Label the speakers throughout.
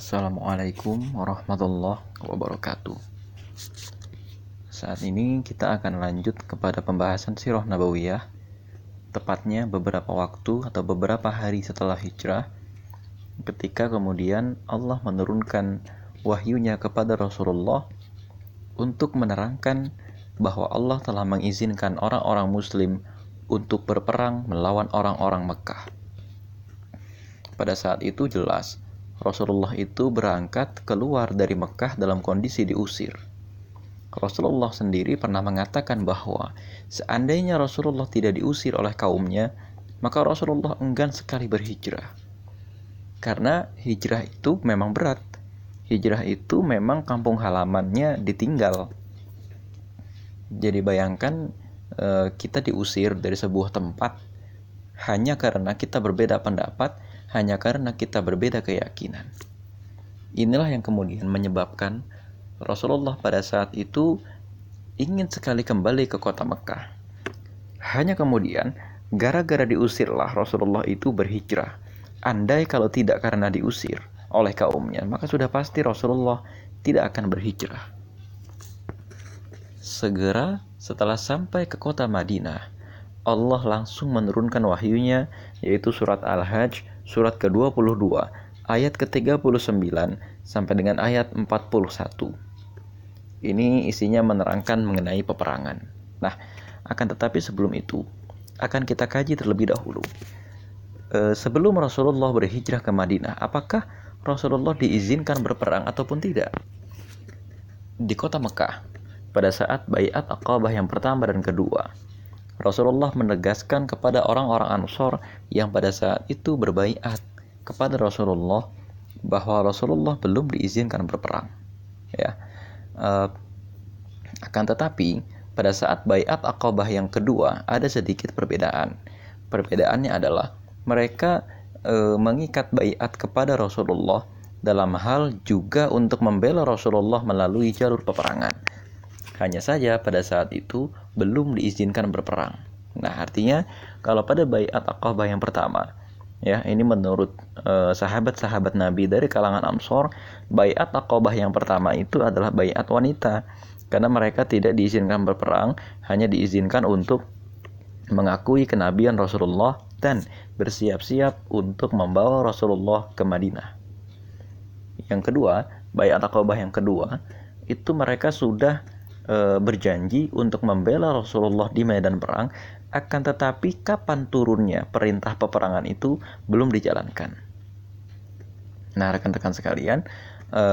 Speaker 1: Assalamualaikum warahmatullahi wabarakatuh. Saat ini kita akan lanjut kepada pembahasan sirah nabawiyah, tepatnya beberapa waktu atau beberapa hari setelah hijrah, ketika kemudian Allah menurunkan wahyunya kepada Rasulullah untuk menerangkan bahwa Allah telah mengizinkan orang-orang Muslim untuk berperang melawan orang-orang Mekah. Pada saat itu jelas Rasulullah itu berangkat keluar dari Mekah dalam kondisi diusir. Rasulullah sendiri pernah mengatakan bahwa seandainya Rasulullah tidak diusir oleh kaumnya, maka Rasulullah enggan sekali berhijrah. Karena hijrah itu memang berat. Hijrah itu memang kampung halamannya ditinggal. Jadi bayangkan eh, kita diusir dari sebuah tempat hanya karena kita berbeda pendapat hanya karena kita berbeda keyakinan. Inilah yang kemudian menyebabkan Rasulullah pada saat itu ingin sekali kembali ke kota Mekah. Hanya kemudian, gara-gara diusirlah Rasulullah itu berhijrah. Andai kalau tidak karena diusir oleh kaumnya, maka sudah pasti Rasulullah tidak akan berhijrah. Segera setelah sampai ke kota Madinah, Allah langsung menurunkan wahyunya yaitu surat Al-Hajj surat ke-22 ayat ke-39 sampai dengan ayat 41. Ini isinya menerangkan mengenai peperangan. Nah, akan tetapi sebelum itu akan kita kaji terlebih dahulu. E, sebelum Rasulullah berhijrah ke Madinah, apakah Rasulullah diizinkan berperang ataupun tidak? Di kota Mekah, pada saat bayat Aqabah yang pertama dan kedua, Rasulullah menegaskan kepada orang-orang Ansor yang pada saat itu berbaiat kepada Rasulullah bahwa Rasulullah belum diizinkan berperang. Ya. Uh, akan tetapi pada saat bayat Aqabah yang kedua ada sedikit perbedaan. Perbedaannya adalah mereka uh, mengikat bayat kepada Rasulullah dalam hal juga untuk membela Rasulullah melalui jalur peperangan. Hanya saja pada saat itu belum diizinkan berperang. Nah, artinya kalau pada bayat Aqabah yang pertama, ya, ini menurut sahabat sahabat-sahabat Nabi dari kalangan Amsor, bayat Aqabah yang pertama itu adalah bayat wanita karena mereka tidak diizinkan berperang, hanya diizinkan untuk mengakui kenabian Rasulullah dan bersiap-siap untuk membawa Rasulullah ke Madinah. Yang kedua, bayat Aqabah yang kedua, itu mereka sudah e, berjanji untuk membela Rasulullah di medan perang, akan tetapi kapan turunnya perintah peperangan itu belum dijalankan. Nah, rekan-rekan sekalian, e,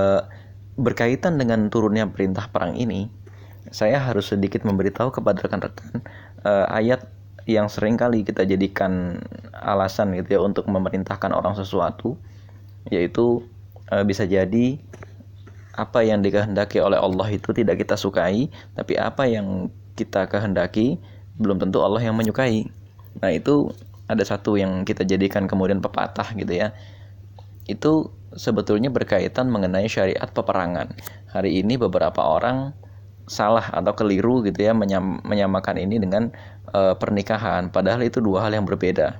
Speaker 1: berkaitan dengan turunnya perintah perang ini, saya harus sedikit memberitahu kepada rekan-rekan e, ayat yang sering kali kita jadikan alasan gitu ya untuk memerintahkan orang sesuatu, yaitu bisa jadi apa yang dikehendaki oleh Allah itu tidak kita sukai, tapi apa yang kita kehendaki belum tentu Allah yang menyukai. Nah, itu ada satu yang kita jadikan kemudian pepatah gitu ya. Itu sebetulnya berkaitan mengenai syariat peperangan. Hari ini beberapa orang salah atau keliru gitu ya menyam, menyamakan ini dengan e, pernikahan, padahal itu dua hal yang berbeda.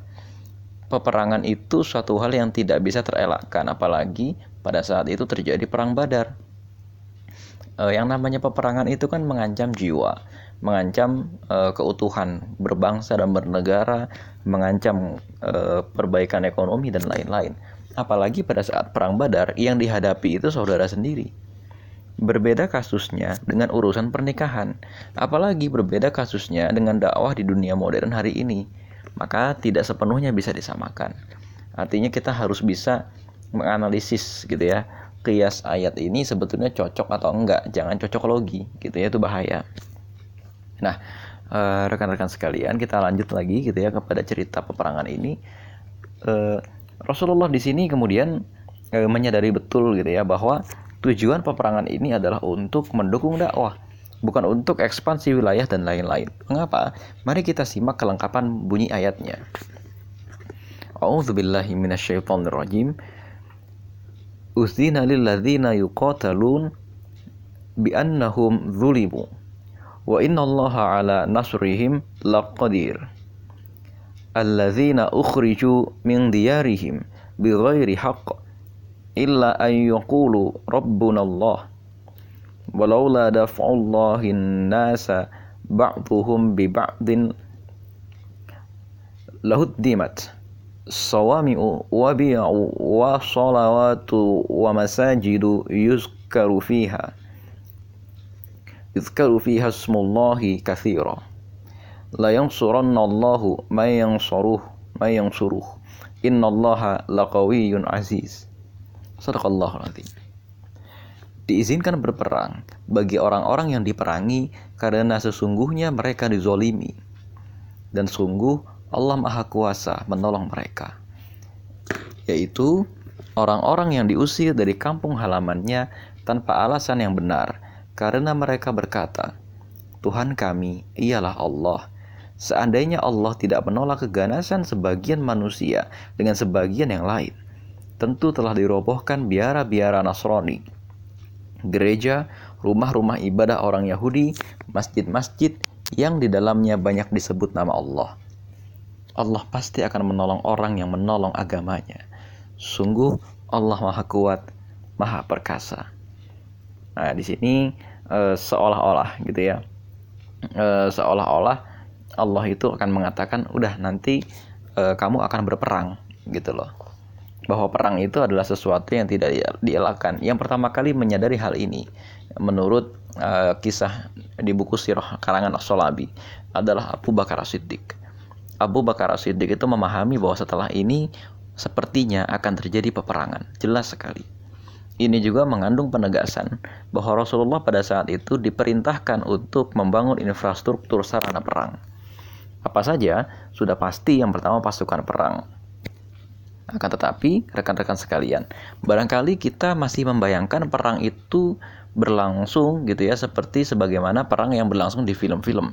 Speaker 1: Peperangan itu suatu hal yang tidak bisa terelakkan, apalagi pada saat itu terjadi perang Badar uh, yang namanya peperangan itu kan mengancam jiwa, mengancam uh, keutuhan berbangsa dan bernegara, mengancam uh, perbaikan ekonomi dan lain-lain. Apalagi pada saat perang Badar yang dihadapi itu saudara sendiri. Berbeda kasusnya dengan urusan pernikahan, apalagi berbeda kasusnya dengan dakwah di dunia modern hari ini. Maka tidak sepenuhnya bisa disamakan. Artinya kita harus bisa menganalisis gitu ya kias ayat ini sebetulnya cocok atau enggak jangan cocok logi gitu ya itu bahaya nah eh, rekan-rekan sekalian kita lanjut lagi gitu ya kepada cerita peperangan ini uh, Rasulullah di sini kemudian uh, menyadari betul gitu ya bahwa tujuan peperangan ini adalah untuk mendukung dakwah bukan untuk ekspansi wilayah dan lain-lain. Mengapa? Mari kita simak kelengkapan bunyi ayatnya. A'udzubillahi minasyaitonirrajim. أذن للذين يقاتلون بأنهم ظلموا وإن الله على نصرهم لقدير الذين أخرجوا من ديارهم بغير حق إلا أن يقولوا ربنا الله ولولا دفع الله الناس بعضهم ببعض لهدمت sawami'u wa bi'u wa salawatu wa masajidu yuzkaru fiha yuzkaru fiha ismullahi katsira la yansuranna Allahu man yansuruh man yansuruh innallaha laqawiyyun aziz sadaqallahu diizinkan berperang bagi orang-orang yang diperangi karena sesungguhnya mereka dizolimi. Dan sungguh Allah Maha Kuasa menolong mereka yaitu orang-orang yang diusir dari kampung halamannya tanpa alasan yang benar karena mereka berkata Tuhan kami ialah Allah Seandainya Allah tidak menolak keganasan sebagian manusia dengan sebagian yang lain, tentu telah dirobohkan biara-biara Nasrani. Gereja, rumah-rumah ibadah orang Yahudi, masjid-masjid yang di dalamnya banyak disebut nama Allah. Allah pasti akan menolong orang yang menolong agamanya. Sungguh Allah Maha Kuat, Maha Perkasa. Nah, di sini e, seolah-olah gitu ya. E, seolah-olah Allah itu akan mengatakan udah nanti e, kamu akan berperang gitu loh bahwa perang itu adalah sesuatu yang tidak dielakkan. Yang pertama kali menyadari hal ini menurut e, kisah di buku Sirah karangan As-Solabi adalah Abu Bakar Siddiq. Abu Bakar Siddiq itu memahami bahwa setelah ini sepertinya akan terjadi peperangan. Jelas sekali. Ini juga mengandung penegasan bahwa Rasulullah pada saat itu diperintahkan untuk membangun infrastruktur sarana perang apa saja, sudah pasti yang pertama pasukan perang. Akan tetapi, rekan-rekan sekalian, barangkali kita masih membayangkan perang itu berlangsung gitu ya seperti sebagaimana perang yang berlangsung di film-film.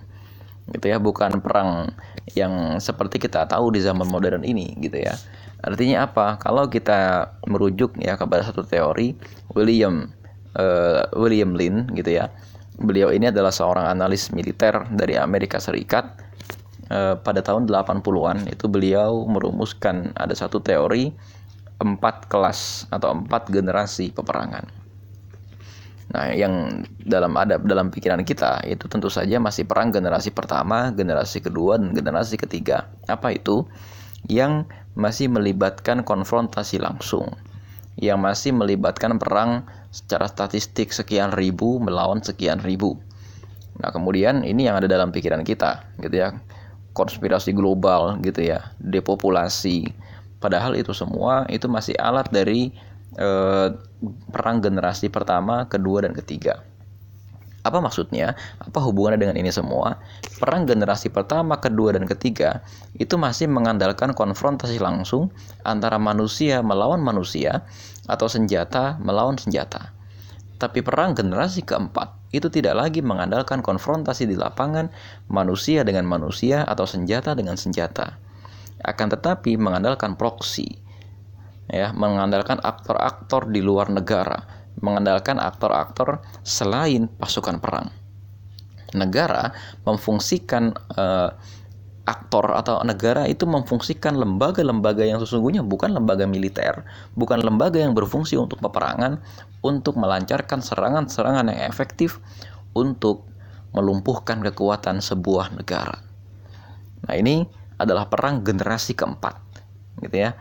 Speaker 1: Gitu ya, bukan perang yang seperti kita tahu di zaman modern ini gitu ya. Artinya apa? Kalau kita merujuk ya kepada satu teori William uh, William Lin gitu ya. Beliau ini adalah seorang analis militer dari Amerika Serikat Eh, pada tahun 80-an itu beliau merumuskan ada satu teori empat kelas atau empat generasi peperangan. Nah, yang dalam ada dalam pikiran kita itu tentu saja masih perang generasi pertama, generasi kedua, dan generasi ketiga. Apa itu? Yang masih melibatkan konfrontasi langsung, yang masih melibatkan perang secara statistik sekian ribu melawan sekian ribu. Nah, kemudian ini yang ada dalam pikiran kita, gitu ya konspirasi global gitu ya, depopulasi. Padahal itu semua itu masih alat dari eh, perang generasi pertama, kedua dan ketiga. Apa maksudnya? Apa hubungannya dengan ini semua? Perang generasi pertama, kedua, dan ketiga itu masih mengandalkan konfrontasi langsung antara manusia melawan manusia atau senjata melawan senjata. Tapi perang generasi keempat itu tidak lagi mengandalkan konfrontasi di lapangan manusia dengan manusia atau senjata dengan senjata. Akan tetapi mengandalkan proksi. Ya, mengandalkan aktor-aktor di luar negara, mengandalkan aktor-aktor selain pasukan perang. Negara memfungsikan uh, aktor atau negara itu memfungsikan lembaga-lembaga yang sesungguhnya bukan lembaga militer, bukan lembaga yang berfungsi untuk peperangan, untuk melancarkan serangan-serangan yang efektif untuk melumpuhkan kekuatan sebuah negara. Nah, ini adalah perang generasi keempat, gitu ya.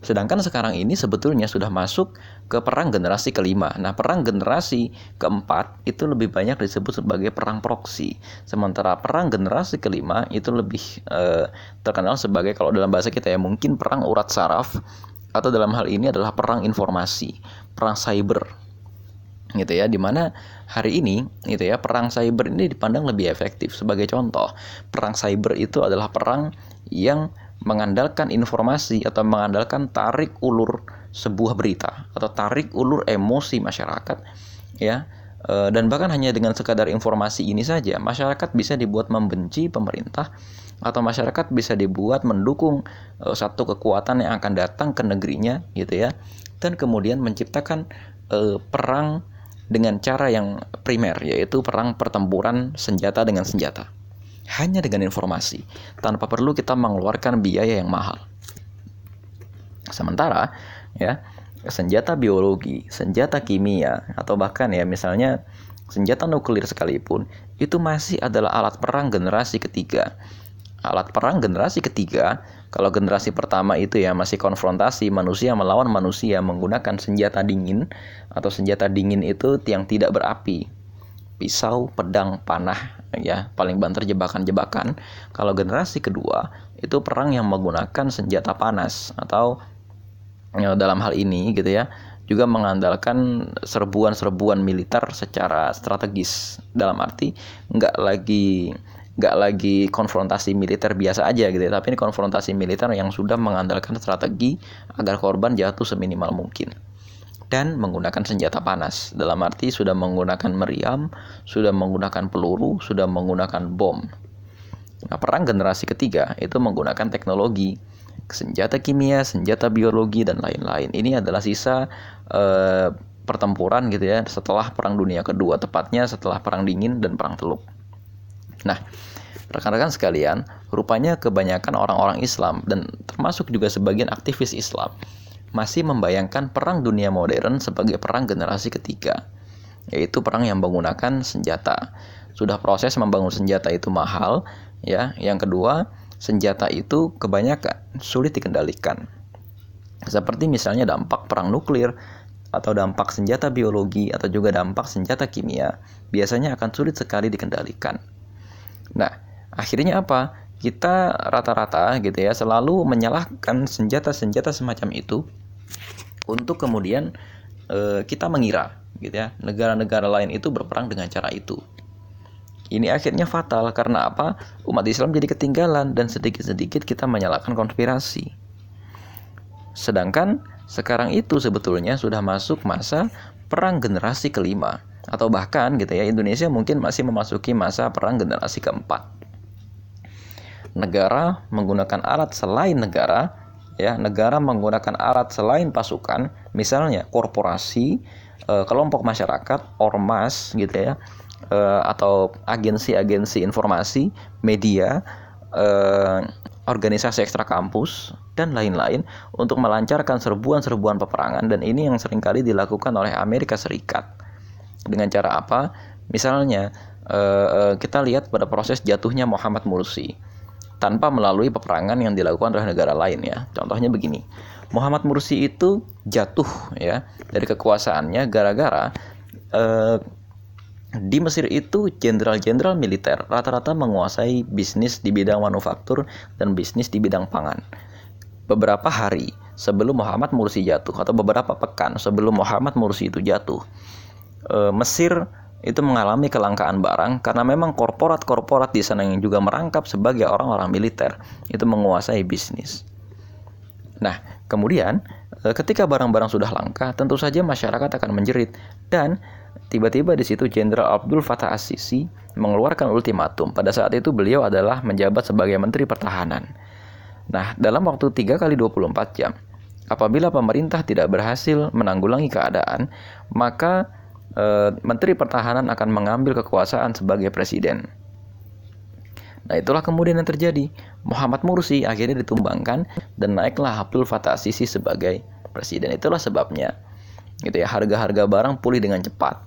Speaker 1: Sedangkan sekarang ini sebetulnya sudah masuk ke perang generasi kelima. Nah, perang generasi keempat itu lebih banyak disebut sebagai perang proksi. Sementara perang generasi kelima itu lebih eh, terkenal sebagai kalau dalam bahasa kita ya mungkin perang urat saraf atau dalam hal ini adalah perang informasi, perang cyber. Gitu ya, di mana hari ini gitu ya perang cyber ini dipandang lebih efektif. Sebagai contoh, perang cyber itu adalah perang yang mengandalkan informasi atau mengandalkan tarik ulur sebuah berita atau tarik ulur emosi masyarakat ya. E, dan bahkan hanya dengan sekadar informasi ini saja masyarakat bisa dibuat membenci pemerintah atau masyarakat bisa dibuat mendukung e, satu kekuatan yang akan datang ke negerinya gitu ya. Dan kemudian menciptakan e, perang dengan cara yang primer yaitu perang pertempuran senjata dengan senjata hanya dengan informasi, tanpa perlu kita mengeluarkan biaya yang mahal. Sementara, ya, senjata biologi, senjata kimia, atau bahkan ya misalnya senjata nuklir sekalipun, itu masih adalah alat perang generasi ketiga. Alat perang generasi ketiga, kalau generasi pertama itu ya masih konfrontasi manusia melawan manusia menggunakan senjata dingin atau senjata dingin itu yang tidak berapi. Pisau, pedang, panah, ya paling banter jebakan-jebakan. Kalau generasi kedua itu perang yang menggunakan senjata panas atau ya, dalam hal ini gitu ya juga mengandalkan serbuan-serbuan militer secara strategis dalam arti nggak lagi nggak lagi konfrontasi militer biasa aja gitu ya tapi ini konfrontasi militer yang sudah mengandalkan strategi agar korban jatuh seminimal mungkin dan menggunakan senjata panas dalam arti sudah menggunakan meriam sudah menggunakan peluru sudah menggunakan bom nah perang generasi ketiga itu menggunakan teknologi senjata kimia, senjata biologi dan lain-lain. Ini adalah sisa uh, pertempuran gitu ya setelah Perang Dunia Kedua, tepatnya setelah Perang Dingin dan Perang Teluk. Nah, rekan-rekan sekalian, rupanya kebanyakan orang-orang Islam dan termasuk juga sebagian aktivis Islam masih membayangkan Perang Dunia Modern sebagai perang generasi ketiga, yaitu perang yang menggunakan senjata. Sudah proses membangun senjata itu mahal, ya. Yang kedua, senjata itu kebanyakan sulit dikendalikan. Seperti misalnya dampak perang nuklir atau dampak senjata biologi atau juga dampak senjata kimia biasanya akan sulit sekali dikendalikan. Nah, akhirnya apa? Kita rata-rata gitu ya selalu menyalahkan senjata-senjata semacam itu untuk kemudian e, kita mengira gitu ya negara-negara lain itu berperang dengan cara itu. Ini akhirnya fatal karena apa? Umat Islam jadi ketinggalan dan sedikit-sedikit kita menyalakan konspirasi. Sedangkan sekarang itu sebetulnya sudah masuk masa perang generasi kelima atau bahkan gitu ya Indonesia mungkin masih memasuki masa perang generasi keempat. Negara menggunakan alat selain negara ya, negara menggunakan alat selain pasukan, misalnya korporasi, eh, kelompok masyarakat, ormas gitu ya uh, atau agensi-agensi informasi, media, uh, organisasi ekstra kampus dan lain-lain untuk melancarkan serbuan-serbuan peperangan dan ini yang sering kali dilakukan oleh Amerika Serikat. Dengan cara apa? Misalnya kita lihat pada proses jatuhnya Muhammad Mursi tanpa melalui peperangan yang dilakukan oleh negara lain ya. Contohnya begini. Muhammad Mursi itu jatuh ya dari kekuasaannya gara-gara uh, di Mesir itu jenderal-jenderal militer rata-rata menguasai bisnis di bidang manufaktur dan bisnis di bidang pangan. Beberapa hari sebelum Muhammad Mursi jatuh atau beberapa pekan sebelum Muhammad Mursi itu jatuh, eh, Mesir itu mengalami kelangkaan barang karena memang korporat-korporat di sana yang juga merangkap sebagai orang-orang militer itu menguasai bisnis. Nah, kemudian eh, ketika barang-barang sudah langka, tentu saja masyarakat akan menjerit dan Tiba-tiba di situ Jenderal Abdul Fattah As-Sisi mengeluarkan ultimatum. Pada saat itu beliau adalah menjabat sebagai Menteri Pertahanan. Nah, dalam waktu 3 kali 24 jam, apabila pemerintah tidak berhasil menanggulangi keadaan, maka e, Menteri Pertahanan akan mengambil kekuasaan sebagai presiden. Nah, itulah kemudian yang terjadi. Muhammad Mursi akhirnya ditumbangkan dan naiklah Abdul Fattah Sisi sebagai presiden. Itulah sebabnya gitu ya harga-harga barang pulih dengan cepat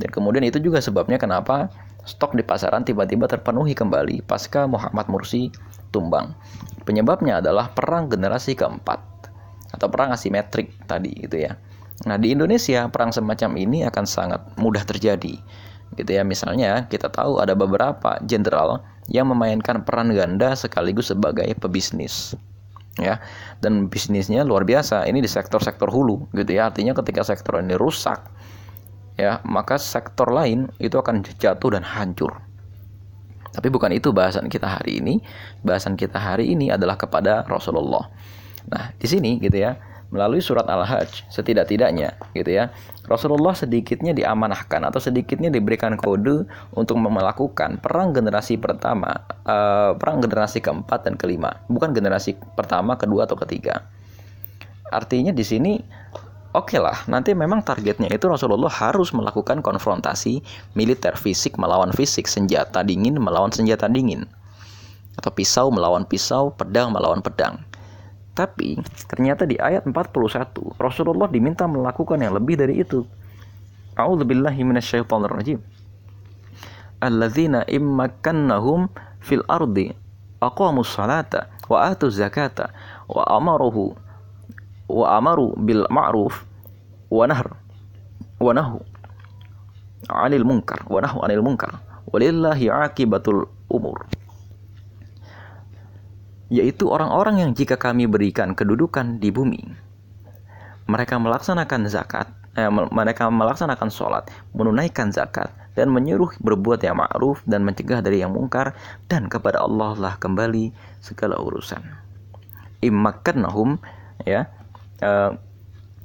Speaker 1: dan kemudian itu juga sebabnya kenapa stok di pasaran tiba-tiba terpenuhi kembali pasca Muhammad Mursi tumbang penyebabnya adalah perang generasi keempat atau perang asimetrik tadi gitu ya nah di Indonesia perang semacam ini akan sangat mudah terjadi gitu ya. Misalnya kita tahu ada beberapa jenderal yang memainkan peran ganda sekaligus sebagai pebisnis ya. Dan bisnisnya luar biasa ini di sektor-sektor hulu gitu ya. Artinya ketika sektor ini rusak ya maka sektor lain itu akan jatuh dan hancur. Tapi bukan itu bahasan kita hari ini. Bahasan kita hari ini adalah kepada Rasulullah. Nah di sini gitu ya melalui surat Al-Hajj setidak-tidaknya gitu ya Rasulullah sedikitnya diamanahkan atau sedikitnya diberikan kode untuk melakukan perang generasi pertama, uh, perang generasi keempat dan kelima, bukan generasi pertama, kedua atau ketiga. Artinya di sini oke okay lah, nanti memang targetnya itu Rasulullah harus melakukan konfrontasi militer fisik melawan fisik, senjata dingin melawan senjata dingin, atau pisau melawan pisau, pedang melawan pedang. Tapi ternyata di ayat 41 Rasulullah diminta melakukan yang lebih dari itu. A'udzubillahi minasyaitonirrajim. Alladzina immakannahum fil ardi aqamus salata wa atu zakata wa amaruhu wa amaru bil ma'ruf wa nahr wa nahu 'anil munkar wa nahu 'anil munkar walillahi 'aqibatul umur yaitu orang-orang yang jika kami berikan kedudukan di bumi mereka melaksanakan zakat eh, mereka melaksanakan sholat menunaikan zakat dan menyuruh berbuat yang ma'ruf dan mencegah dari yang mungkar dan kepada Allah lah kembali segala urusan. Immakannahum ya uh,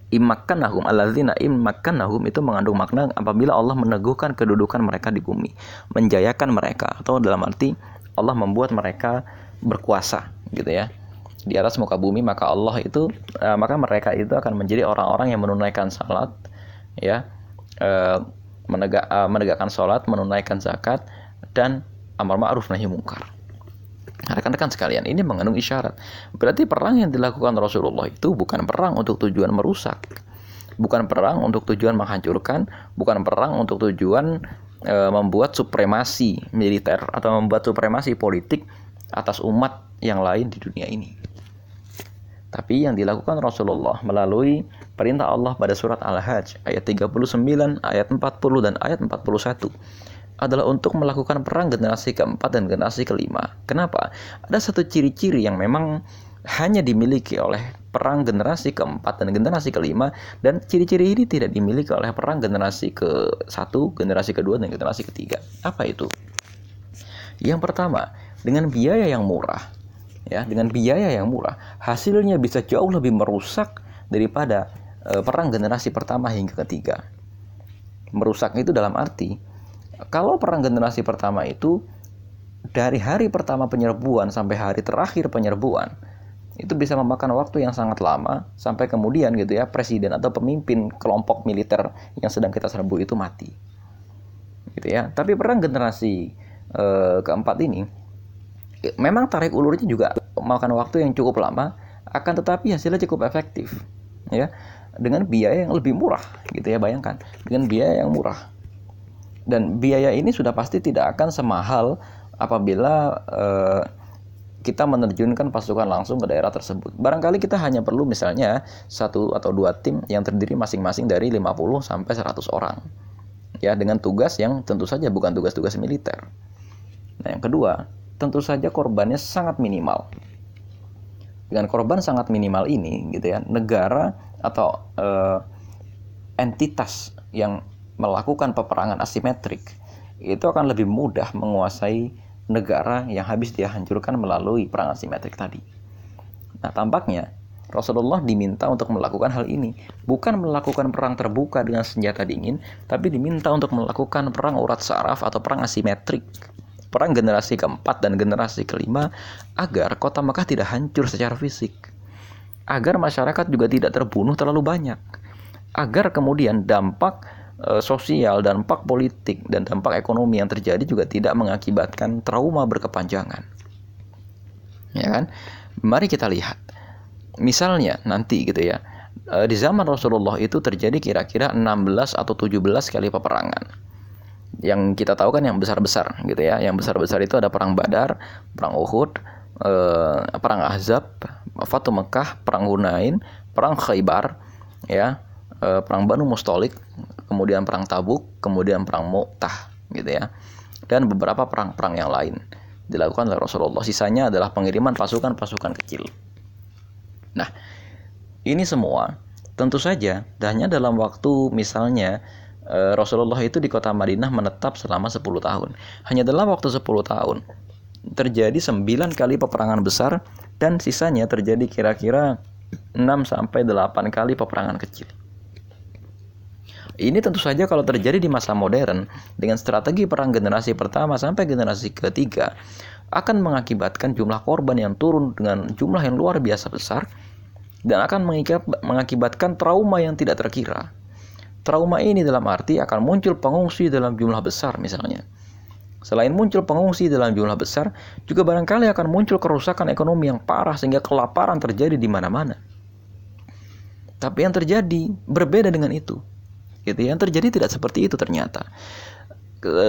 Speaker 1: immakannahum alladzina immakannahum itu mengandung makna apabila Allah meneguhkan kedudukan mereka di bumi menjayakan mereka atau dalam arti Allah membuat mereka berkuasa gitu ya. Di atas muka bumi maka Allah itu uh, maka mereka itu akan menjadi orang-orang yang menunaikan salat ya. Uh, menegak, uh, menegakkan salat menunaikan zakat dan amar ma'ruf nahi mungkar. Rekan-rekan sekalian ini mengandung isyarat. Berarti perang yang dilakukan Rasulullah itu bukan perang untuk tujuan merusak. Bukan perang untuk tujuan menghancurkan. Bukan perang untuk tujuan membuat supremasi militer atau membuat supremasi politik atas umat yang lain di dunia ini. Tapi yang dilakukan Rasulullah melalui perintah Allah pada surat Al-Hajj ayat 39, ayat 40 dan ayat 41 adalah untuk melakukan perang generasi keempat dan generasi kelima. Kenapa? Ada satu ciri-ciri yang memang hanya dimiliki oleh perang generasi keempat dan generasi kelima dan ciri-ciri ini tidak dimiliki oleh perang generasi ke satu, generasi kedua dan generasi ketiga. Apa itu? Yang pertama, dengan biaya yang murah ya dengan biaya yang murah hasilnya bisa jauh lebih merusak daripada e, perang generasi pertama hingga ketiga. Merusak itu dalam arti kalau perang generasi pertama itu dari hari pertama penyerbuan sampai hari terakhir penyerbuan itu bisa memakan waktu yang sangat lama sampai kemudian gitu ya presiden atau pemimpin kelompok militer yang sedang kita serbu itu mati. Gitu ya. Tapi perang generasi e, keempat ini memang tarik ulurnya juga makan waktu yang cukup lama akan tetapi hasilnya cukup efektif ya dengan biaya yang lebih murah gitu ya bayangkan dengan biaya yang murah dan biaya ini sudah pasti tidak akan semahal apabila eh, kita menerjunkan pasukan langsung ke daerah tersebut. Barangkali kita hanya perlu misalnya satu atau dua tim yang terdiri masing-masing dari 50 sampai 100 orang. Ya, dengan tugas yang tentu saja bukan tugas-tugas militer. Nah, yang kedua, tentu saja korbannya sangat minimal. Dengan korban sangat minimal ini, gitu ya, negara atau uh, entitas yang melakukan peperangan asimetrik itu akan lebih mudah menguasai negara yang habis dia hancurkan melalui perang asimetrik tadi. Nah, tampaknya Rasulullah diminta untuk melakukan hal ini, bukan melakukan perang terbuka dengan senjata dingin, tapi diminta untuk melakukan perang urat saraf atau perang asimetrik perang generasi keempat dan generasi kelima agar kota Mekah tidak hancur secara fisik. Agar masyarakat juga tidak terbunuh terlalu banyak. Agar kemudian dampak e, sosial, dampak politik, dan dampak ekonomi yang terjadi juga tidak mengakibatkan trauma berkepanjangan. Ya kan? Mari kita lihat. Misalnya nanti gitu ya, e, di zaman Rasulullah itu terjadi kira-kira 16 atau 17 kali peperangan yang kita tahu kan yang besar-besar gitu ya. Yang besar-besar itu ada perang Badar, perang Uhud, eh, perang Ahzab, Fatu Mekah, perang Hunain, perang Khaybar, ya, eh, perang Banu Mustolik, kemudian perang Tabuk, kemudian perang Mu'tah gitu ya. Dan beberapa perang-perang yang lain dilakukan oleh Rasulullah. Sisanya adalah pengiriman pasukan-pasukan kecil. Nah, ini semua tentu saja hanya dalam waktu misalnya Eh, Rasulullah itu di kota Madinah menetap selama 10 tahun. Hanya dalam waktu 10 tahun terjadi 9 kali peperangan besar dan sisanya terjadi kira-kira 6 sampai 8 kali peperangan kecil. Ini tentu saja kalau terjadi di masa modern dengan strategi perang generasi pertama sampai generasi ketiga akan mengakibatkan jumlah korban yang turun dengan jumlah yang luar biasa besar dan akan mengakibatkan trauma yang tidak terkira. Trauma ini dalam arti akan muncul pengungsi dalam jumlah besar misalnya. Selain muncul pengungsi dalam jumlah besar, juga barangkali akan muncul kerusakan ekonomi yang parah sehingga kelaparan terjadi di mana-mana. Tapi yang terjadi berbeda dengan itu. Gitu ya. Yang terjadi tidak seperti itu ternyata.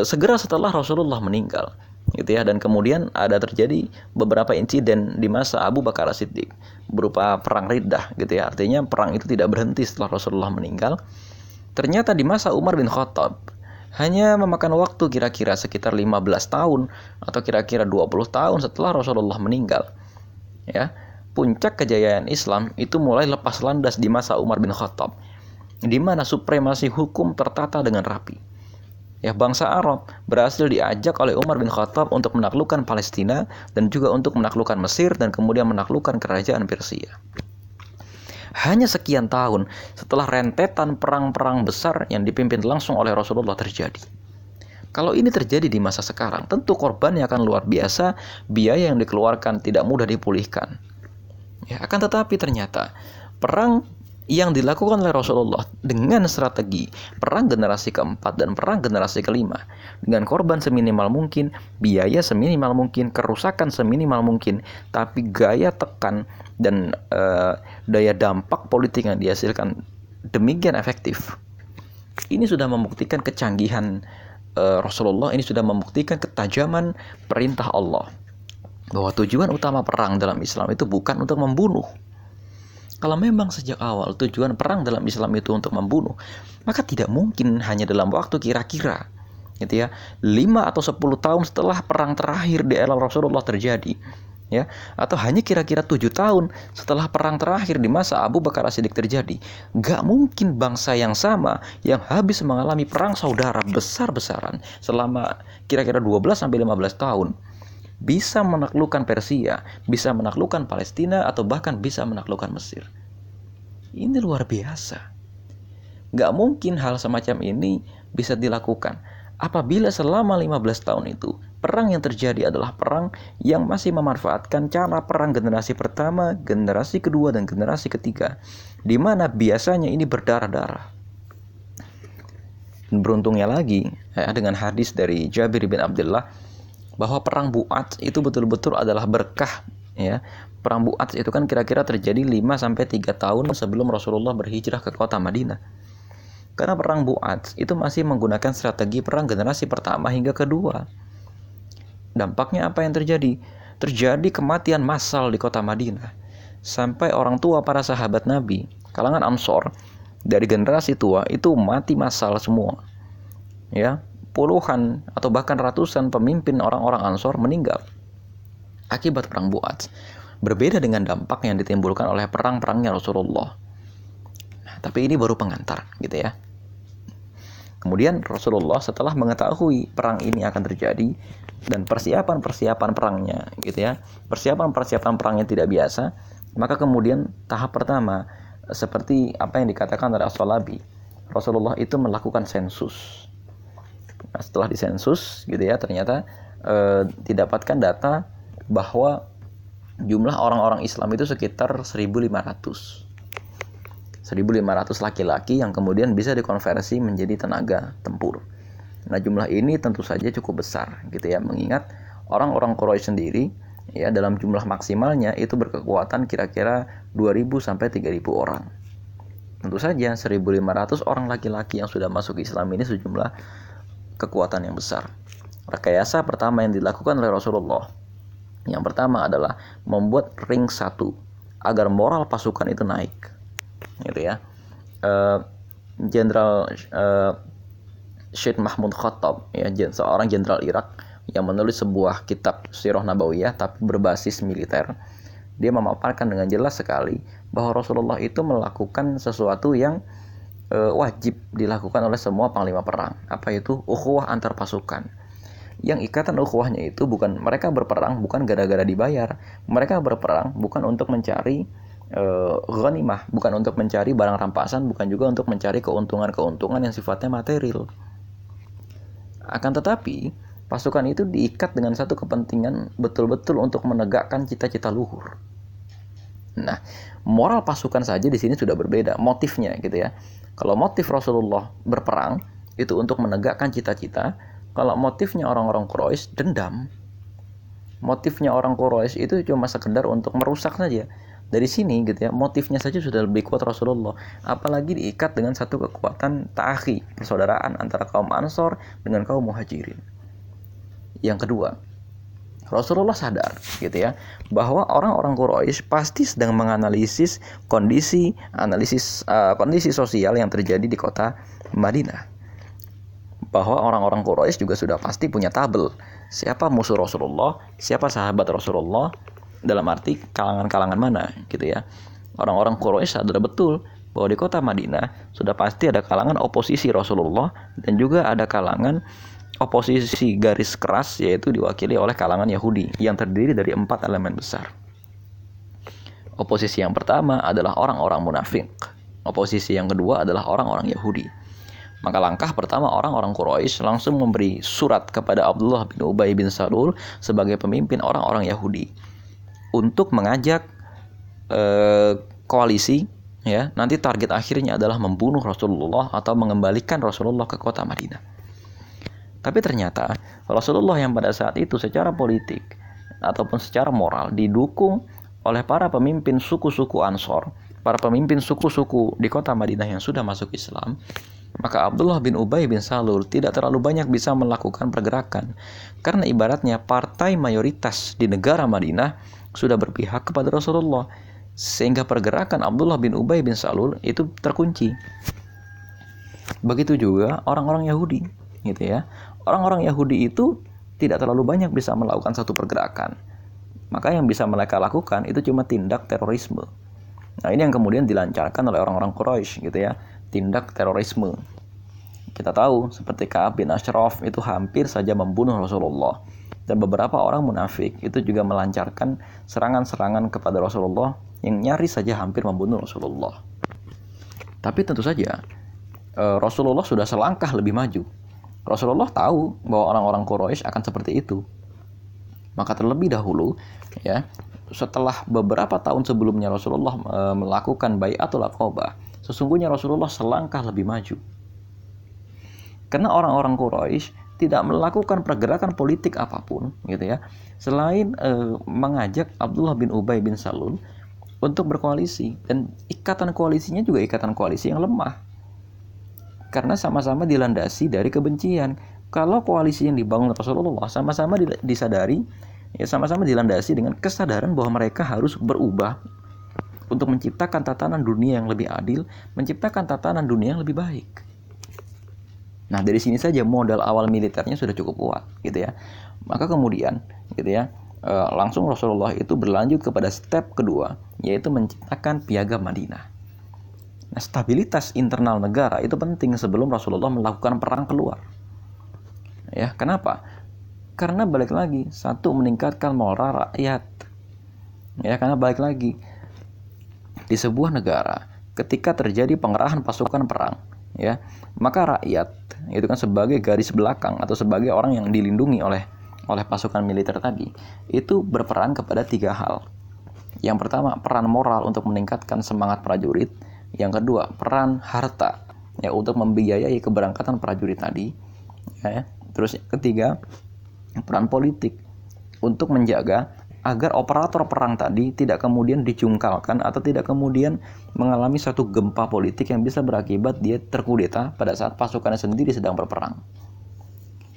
Speaker 1: Segera setelah Rasulullah meninggal, gitu ya dan kemudian ada terjadi beberapa insiden di masa Abu Bakar Siddiq berupa perang Riddah gitu ya artinya perang itu tidak berhenti setelah Rasulullah meninggal ternyata di masa Umar bin Khattab hanya memakan waktu kira-kira sekitar 15 tahun atau kira-kira 20 tahun setelah Rasulullah meninggal ya puncak kejayaan Islam itu mulai lepas landas di masa Umar bin Khattab di mana supremasi hukum tertata dengan rapi ya bangsa Arab berhasil diajak oleh Umar bin Khattab untuk menaklukkan Palestina dan juga untuk menaklukkan Mesir dan kemudian menaklukkan kerajaan Persia. Hanya sekian tahun setelah rentetan perang-perang besar yang dipimpin langsung oleh Rasulullah terjadi. Kalau ini terjadi di masa sekarang, tentu korbannya akan luar biasa, biaya yang dikeluarkan tidak mudah dipulihkan. Ya, akan tetapi ternyata perang yang dilakukan oleh Rasulullah dengan strategi perang generasi keempat dan perang generasi kelima. Dengan korban seminimal mungkin, biaya seminimal mungkin, kerusakan seminimal mungkin, tapi gaya tekan dan uh, daya dampak politik yang dihasilkan demikian efektif. Ini sudah membuktikan kecanggihan uh, Rasulullah, ini sudah membuktikan ketajaman perintah Allah. Bahwa tujuan utama perang dalam Islam itu bukan untuk membunuh, kalau memang sejak awal tujuan perang dalam Islam itu untuk membunuh, maka tidak mungkin hanya dalam waktu kira-kira gitu ya, 5 atau 10 tahun setelah perang terakhir di era Rasulullah terjadi ya. Atau hanya kira-kira tujuh tahun setelah perang terakhir di masa Abu Bakar As-Siddiq terjadi gak mungkin bangsa yang sama yang habis mengalami perang saudara besar-besaran selama kira-kira 12 sampai 15 tahun bisa menaklukkan Persia, bisa menaklukkan Palestina, atau bahkan bisa menaklukkan Mesir. Ini luar biasa. Gak mungkin hal semacam ini bisa dilakukan apabila selama 15 tahun itu perang yang terjadi adalah perang yang masih memanfaatkan cara perang generasi pertama, generasi kedua, dan generasi ketiga, di mana biasanya ini berdarah-darah. Beruntungnya lagi, ya, dengan hadis dari Jabir bin Abdullah, bahwa perang Buat itu betul-betul adalah berkah ya. Perang Buat itu kan kira-kira terjadi 5 sampai 3 tahun sebelum Rasulullah berhijrah ke kota Madinah. Karena perang Buat itu masih menggunakan strategi perang generasi pertama hingga kedua. Dampaknya apa yang terjadi? Terjadi kematian massal di kota Madinah. Sampai orang tua para sahabat Nabi, kalangan Ansor, dari generasi tua itu mati massal semua. Ya, puluhan atau bahkan ratusan pemimpin orang-orang Ansor meninggal akibat perang Buat. Berbeda dengan dampak yang ditimbulkan oleh perang-perangnya Rasulullah. Nah, tapi ini baru pengantar, gitu ya. Kemudian Rasulullah setelah mengetahui perang ini akan terjadi dan persiapan-persiapan perangnya, gitu ya. Persiapan-persiapan perangnya tidak biasa, maka kemudian tahap pertama seperti apa yang dikatakan oleh As-Salabi, Rasulullah itu melakukan sensus Nah, setelah disensus gitu ya ternyata eh, didapatkan data bahwa jumlah orang-orang Islam itu sekitar 1.500. 1.500 laki-laki yang kemudian bisa dikonversi menjadi tenaga tempur. Nah, jumlah ini tentu saja cukup besar gitu ya mengingat orang-orang Quraisy sendiri ya dalam jumlah maksimalnya itu berkekuatan kira-kira 2.000 sampai 3.000 orang. Tentu saja 1.500 orang laki-laki yang sudah masuk Islam ini sejumlah kekuatan yang besar. Rekayasa pertama yang dilakukan oleh Rasulullah yang pertama adalah membuat ring satu agar moral pasukan itu naik, gitu ya. Eh, Jenderal uh, Syed Mahmud Khattab, ya seorang jenderal Irak yang menulis sebuah kitab Sirah Nabawiyah tapi berbasis militer. Dia memaparkan dengan jelas sekali bahwa Rasulullah itu melakukan sesuatu yang e, wajib dilakukan oleh semua panglima perang. Apa itu? Ukhuwah antar pasukan. Yang ikatan ukhuwahnya itu bukan mereka berperang bukan gara-gara dibayar. Mereka berperang bukan untuk mencari e, ghanimah, bukan untuk mencari barang rampasan, bukan juga untuk mencari keuntungan-keuntungan yang sifatnya material. Akan tetapi, pasukan itu diikat dengan satu kepentingan betul-betul untuk menegakkan cita-cita luhur. Nah, moral pasukan saja di sini sudah berbeda, motifnya gitu ya. Kalau motif Rasulullah berperang itu untuk menegakkan cita-cita, kalau motifnya orang-orang Quraisy dendam, motifnya orang Quraisy itu cuma sekedar untuk merusak saja. Dari sini gitu ya, motifnya saja sudah lebih kuat Rasulullah. Apalagi diikat dengan satu kekuatan ta'akhi, persaudaraan antara kaum Ansor dengan kaum Muhajirin. Yang kedua, Rasulullah sadar gitu ya bahwa orang-orang Quraisy pasti sedang menganalisis kondisi analisis uh, kondisi sosial yang terjadi di kota Madinah. Bahwa orang-orang Quraisy juga sudah pasti punya tabel siapa musuh Rasulullah, siapa sahabat Rasulullah dalam arti kalangan-kalangan mana gitu ya. Orang-orang Quraisy sadar betul bahwa di kota Madinah sudah pasti ada kalangan oposisi Rasulullah dan juga ada kalangan oposisi garis keras yaitu diwakili oleh kalangan Yahudi yang terdiri dari empat elemen besar. Oposisi yang pertama adalah orang-orang munafik. Oposisi yang kedua adalah orang-orang Yahudi. Maka langkah pertama orang-orang Quraisy langsung memberi surat kepada Abdullah bin Ubay bin Salul sebagai pemimpin orang-orang Yahudi untuk mengajak eh, koalisi ya nanti target akhirnya adalah membunuh Rasulullah atau mengembalikan Rasulullah ke kota Madinah. Tapi ternyata Rasulullah yang pada saat itu secara politik ataupun secara moral didukung oleh para pemimpin suku-suku Ansor, para pemimpin suku-suku di kota Madinah yang sudah masuk Islam, maka Abdullah bin Ubay bin Salul tidak terlalu banyak bisa melakukan pergerakan karena ibaratnya partai mayoritas di negara Madinah sudah berpihak kepada Rasulullah sehingga pergerakan Abdullah bin Ubay bin Salul itu terkunci. Begitu juga orang-orang Yahudi, gitu ya orang-orang Yahudi itu tidak terlalu banyak bisa melakukan satu pergerakan. Maka yang bisa mereka lakukan itu cuma tindak terorisme. Nah ini yang kemudian dilancarkan oleh orang-orang Quraisy gitu ya, tindak terorisme. Kita tahu seperti Ka'ab bin Ashraf itu hampir saja membunuh Rasulullah. Dan beberapa orang munafik itu juga melancarkan serangan-serangan kepada Rasulullah yang nyaris saja hampir membunuh Rasulullah. Tapi tentu saja eh, Rasulullah sudah selangkah lebih maju Rasulullah tahu bahwa orang-orang Quraisy akan seperti itu. Maka terlebih dahulu ya, setelah beberapa tahun sebelumnya Rasulullah e, melakukan bayatul aqabah, sesungguhnya Rasulullah selangkah lebih maju. Karena orang-orang Quraisy tidak melakukan pergerakan politik apa pun gitu ya selain e, mengajak Abdullah bin Ubay bin Salul untuk berkoalisi dan ikatan koalisinya juga ikatan koalisi yang lemah karena sama-sama dilandasi dari kebencian. Kalau koalisi yang dibangun Rasulullah sama-sama disadari, ya sama-sama dilandasi dengan kesadaran bahwa mereka harus berubah untuk menciptakan tatanan dunia yang lebih adil, menciptakan tatanan dunia yang lebih baik. Nah, dari sini saja modal awal militernya sudah cukup kuat, gitu ya. Maka kemudian, gitu ya, eh, langsung Rasulullah itu berlanjut kepada step kedua, yaitu menciptakan piagam Madinah. Nah, stabilitas internal negara itu penting sebelum Rasulullah melakukan perang keluar. Ya, kenapa? Karena balik lagi, satu meningkatkan moral rakyat. Ya, karena balik lagi di sebuah negara ketika terjadi pengerahan pasukan perang, ya, maka rakyat itu kan sebagai garis belakang atau sebagai orang yang dilindungi oleh oleh pasukan militer tadi itu berperan kepada tiga hal. Yang pertama, peran moral untuk meningkatkan semangat prajurit yang kedua, peran harta ya untuk membiayai keberangkatan prajurit tadi. Ya. Terus yang ketiga, peran politik untuk menjaga agar operator perang tadi tidak kemudian dicungkalkan atau tidak kemudian mengalami satu gempa politik yang bisa berakibat dia terkudeta pada saat pasukannya sendiri sedang berperang.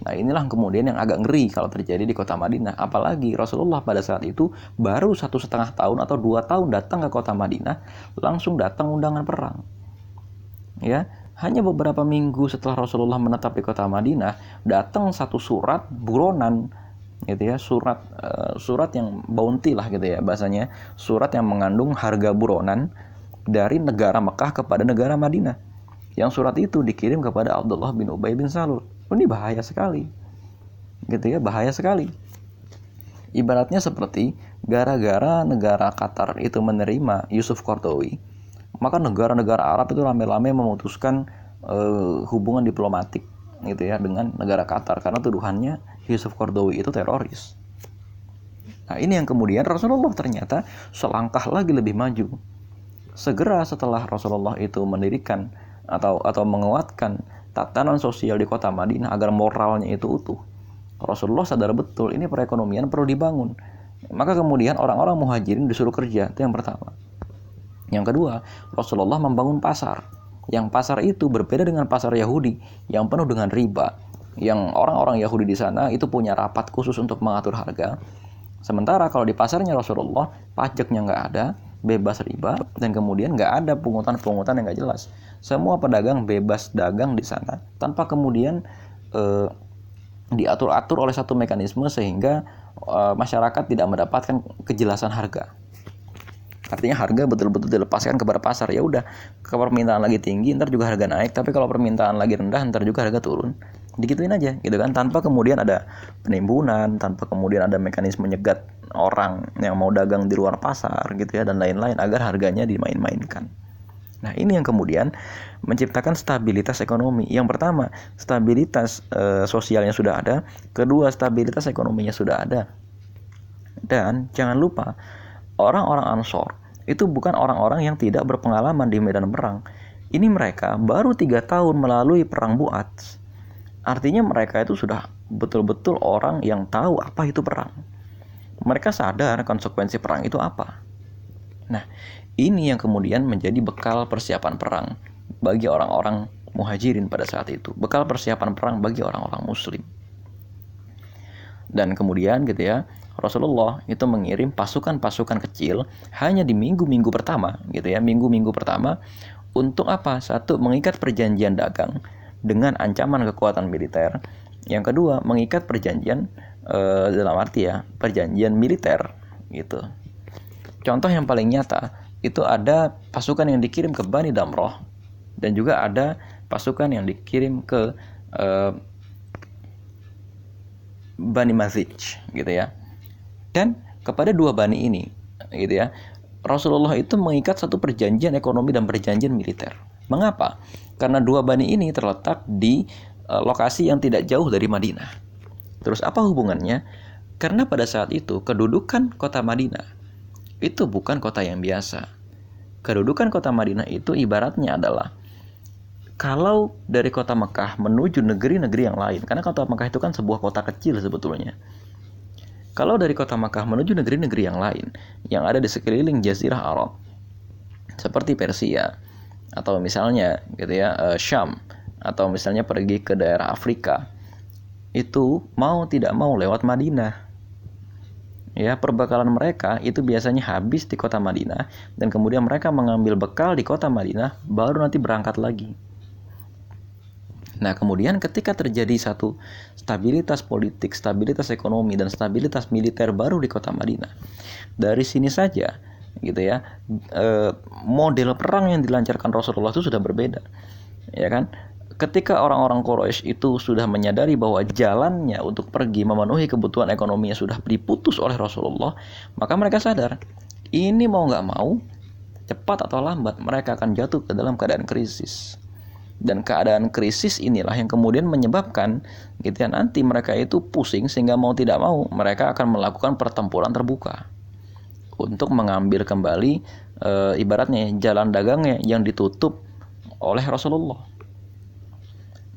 Speaker 1: Nah inilah kemudian yang agak ngeri kalau terjadi di kota Madinah. Apalagi Rasulullah pada saat itu baru satu setengah tahun atau dua tahun datang ke kota Madinah, langsung datang undangan perang. Ya, hanya beberapa minggu setelah Rasulullah menetap di kota Madinah, datang satu surat buronan gitu ya surat uh, surat yang bounty lah gitu ya bahasanya surat yang mengandung harga buronan dari negara Mekah kepada negara Madinah yang surat itu dikirim kepada Abdullah bin Ubay bin Salul Oh, ini bahaya sekali. Gitu ya, bahaya sekali. Ibaratnya seperti gara-gara negara Qatar itu menerima Yusuf Qardawi, maka negara-negara Arab itu rame-rame memutuskan uh, hubungan diplomatik gitu ya dengan negara Qatar karena tuduhannya Yusuf Qardawi itu teroris. Nah, ini yang kemudian Rasulullah ternyata selangkah lagi lebih maju. Segera setelah Rasulullah itu mendirikan atau atau menguatkan tatanan sosial di kota Madinah agar moralnya itu utuh. Rasulullah sadar betul ini perekonomian perlu dibangun. Maka kemudian orang-orang muhajirin disuruh kerja, itu yang pertama. Yang kedua, Rasulullah membangun pasar. Yang pasar itu berbeda dengan pasar Yahudi yang penuh dengan riba. Yang orang-orang Yahudi di sana itu punya rapat khusus untuk mengatur harga. Sementara kalau di pasarnya Rasulullah, pajaknya nggak ada, bebas riba, dan kemudian nggak ada pungutan-pungutan yang nggak jelas. Semua pedagang bebas dagang di sana, tanpa kemudian eh, diatur-atur oleh satu mekanisme sehingga eh, masyarakat tidak mendapatkan kejelasan harga. Artinya harga betul-betul dilepaskan kepada pasar. Ya udah, kalau permintaan lagi tinggi, ntar juga harga naik. Tapi kalau permintaan lagi rendah, ntar juga harga turun. Dikituin aja, gitu kan? Tanpa kemudian ada penimbunan, tanpa kemudian ada mekanisme nyegat orang yang mau dagang di luar pasar, gitu ya, dan lain-lain agar harganya dimain-mainkan. Nah, ini yang kemudian menciptakan stabilitas ekonomi. Yang pertama, stabilitas e, sosialnya sudah ada. Kedua, stabilitas ekonominya sudah ada. Dan jangan lupa, orang-orang Ansor itu bukan orang-orang yang tidak berpengalaman di medan perang. Ini mereka baru tiga tahun melalui perang Buat. Artinya mereka itu sudah betul-betul orang yang tahu apa itu perang. Mereka sadar konsekuensi perang itu apa. Nah, ini yang kemudian menjadi bekal persiapan perang bagi orang-orang muhajirin pada saat itu. Bekal persiapan perang bagi orang-orang muslim. Dan kemudian gitu ya, Rasulullah itu mengirim pasukan-pasukan kecil hanya di minggu-minggu pertama gitu ya minggu-minggu pertama untuk apa satu mengikat perjanjian dagang dengan ancaman kekuatan militer yang kedua mengikat perjanjian e, dalam arti ya perjanjian militer gitu contoh yang paling nyata itu ada pasukan yang dikirim ke Bani Damroh dan juga ada pasukan yang dikirim ke e, Bani Mazij gitu ya dan kepada dua bani ini, gitu ya, Rasulullah itu mengikat satu perjanjian ekonomi dan perjanjian militer. Mengapa? Karena dua bani ini terletak di uh, lokasi yang tidak jauh dari Madinah. Terus apa hubungannya? Karena pada saat itu kedudukan kota Madinah itu bukan kota yang biasa. Kedudukan kota Madinah itu ibaratnya adalah kalau dari kota Mekah menuju negeri-negeri yang lain, karena kota Mekah itu kan sebuah kota kecil sebetulnya. Kalau dari kota Makkah menuju negeri-negeri yang lain yang ada di sekeliling Jazirah Arab, seperti Persia atau misalnya gitu ya uh, Syam atau misalnya pergi ke daerah Afrika, itu mau tidak mau lewat Madinah. Ya, perbekalan mereka itu biasanya habis di kota Madinah dan kemudian mereka mengambil bekal di kota Madinah baru nanti berangkat lagi. Nah, kemudian ketika terjadi satu stabilitas politik, stabilitas ekonomi, dan stabilitas militer baru di kota Madinah, dari sini saja, gitu ya, e, model perang yang dilancarkan Rasulullah itu sudah berbeda, ya kan? Ketika orang-orang Quraisy itu sudah menyadari bahwa jalannya untuk pergi memenuhi kebutuhan ekonominya sudah diputus oleh Rasulullah, maka mereka sadar ini mau nggak mau, cepat atau lambat mereka akan jatuh ke dalam keadaan krisis dan keadaan krisis inilah yang kemudian menyebabkan gitu ya nanti mereka itu pusing sehingga mau tidak mau mereka akan melakukan pertempuran terbuka untuk mengambil kembali e, ibaratnya jalan dagangnya yang ditutup oleh Rasulullah.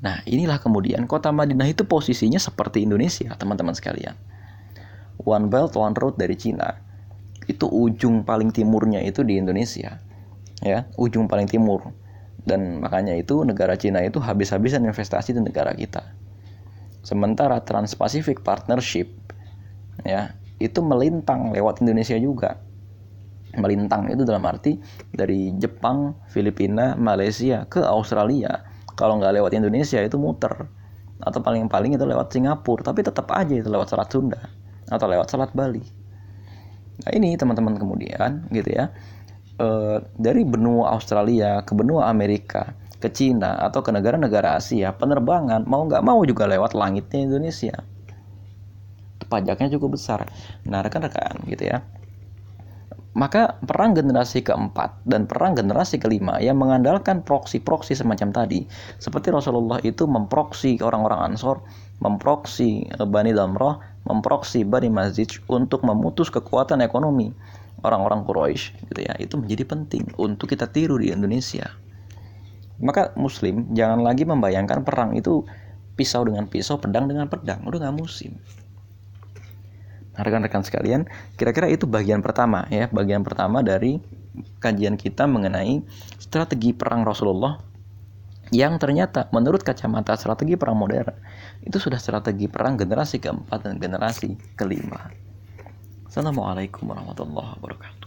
Speaker 1: Nah, inilah kemudian kota Madinah itu posisinya seperti Indonesia, teman-teman sekalian. One Belt One Road dari Cina. Itu ujung paling timurnya itu di Indonesia. Ya, ujung paling timur dan makanya itu negara Cina itu habis-habisan investasi di negara kita. Sementara Trans-Pacific Partnership ya itu melintang lewat Indonesia juga. Melintang itu dalam arti dari Jepang, Filipina, Malaysia ke Australia. Kalau nggak lewat Indonesia itu muter. Atau paling-paling itu lewat Singapura, tapi tetap aja itu lewat Selat Sunda atau lewat Selat Bali. Nah ini teman-teman kemudian gitu ya. Uh, dari benua Australia ke benua Amerika ke Cina atau ke negara-negara Asia penerbangan mau nggak mau juga lewat langitnya Indonesia. Pajaknya cukup besar. Nah rekan-rekan gitu ya maka perang generasi keempat dan perang generasi kelima yang mengandalkan proksi-proksi semacam tadi seperti Rasulullah itu memproksi orang-orang Ansor memproksi eh, Bani Damrah memproksi Bani Mazij untuk memutus kekuatan ekonomi orang-orang Quraisy gitu ya itu menjadi penting untuk kita tiru di Indonesia Maka muslim jangan lagi membayangkan perang itu pisau dengan pisau, pedang dengan pedang. Udah nggak musim. Rekan-rekan sekalian, kira-kira itu bagian pertama ya, bagian pertama dari kajian kita mengenai strategi perang Rasulullah yang ternyata menurut kacamata strategi perang modern itu sudah strategi perang generasi keempat dan generasi kelima. Assalamualaikum warahmatullahi wabarakatuh.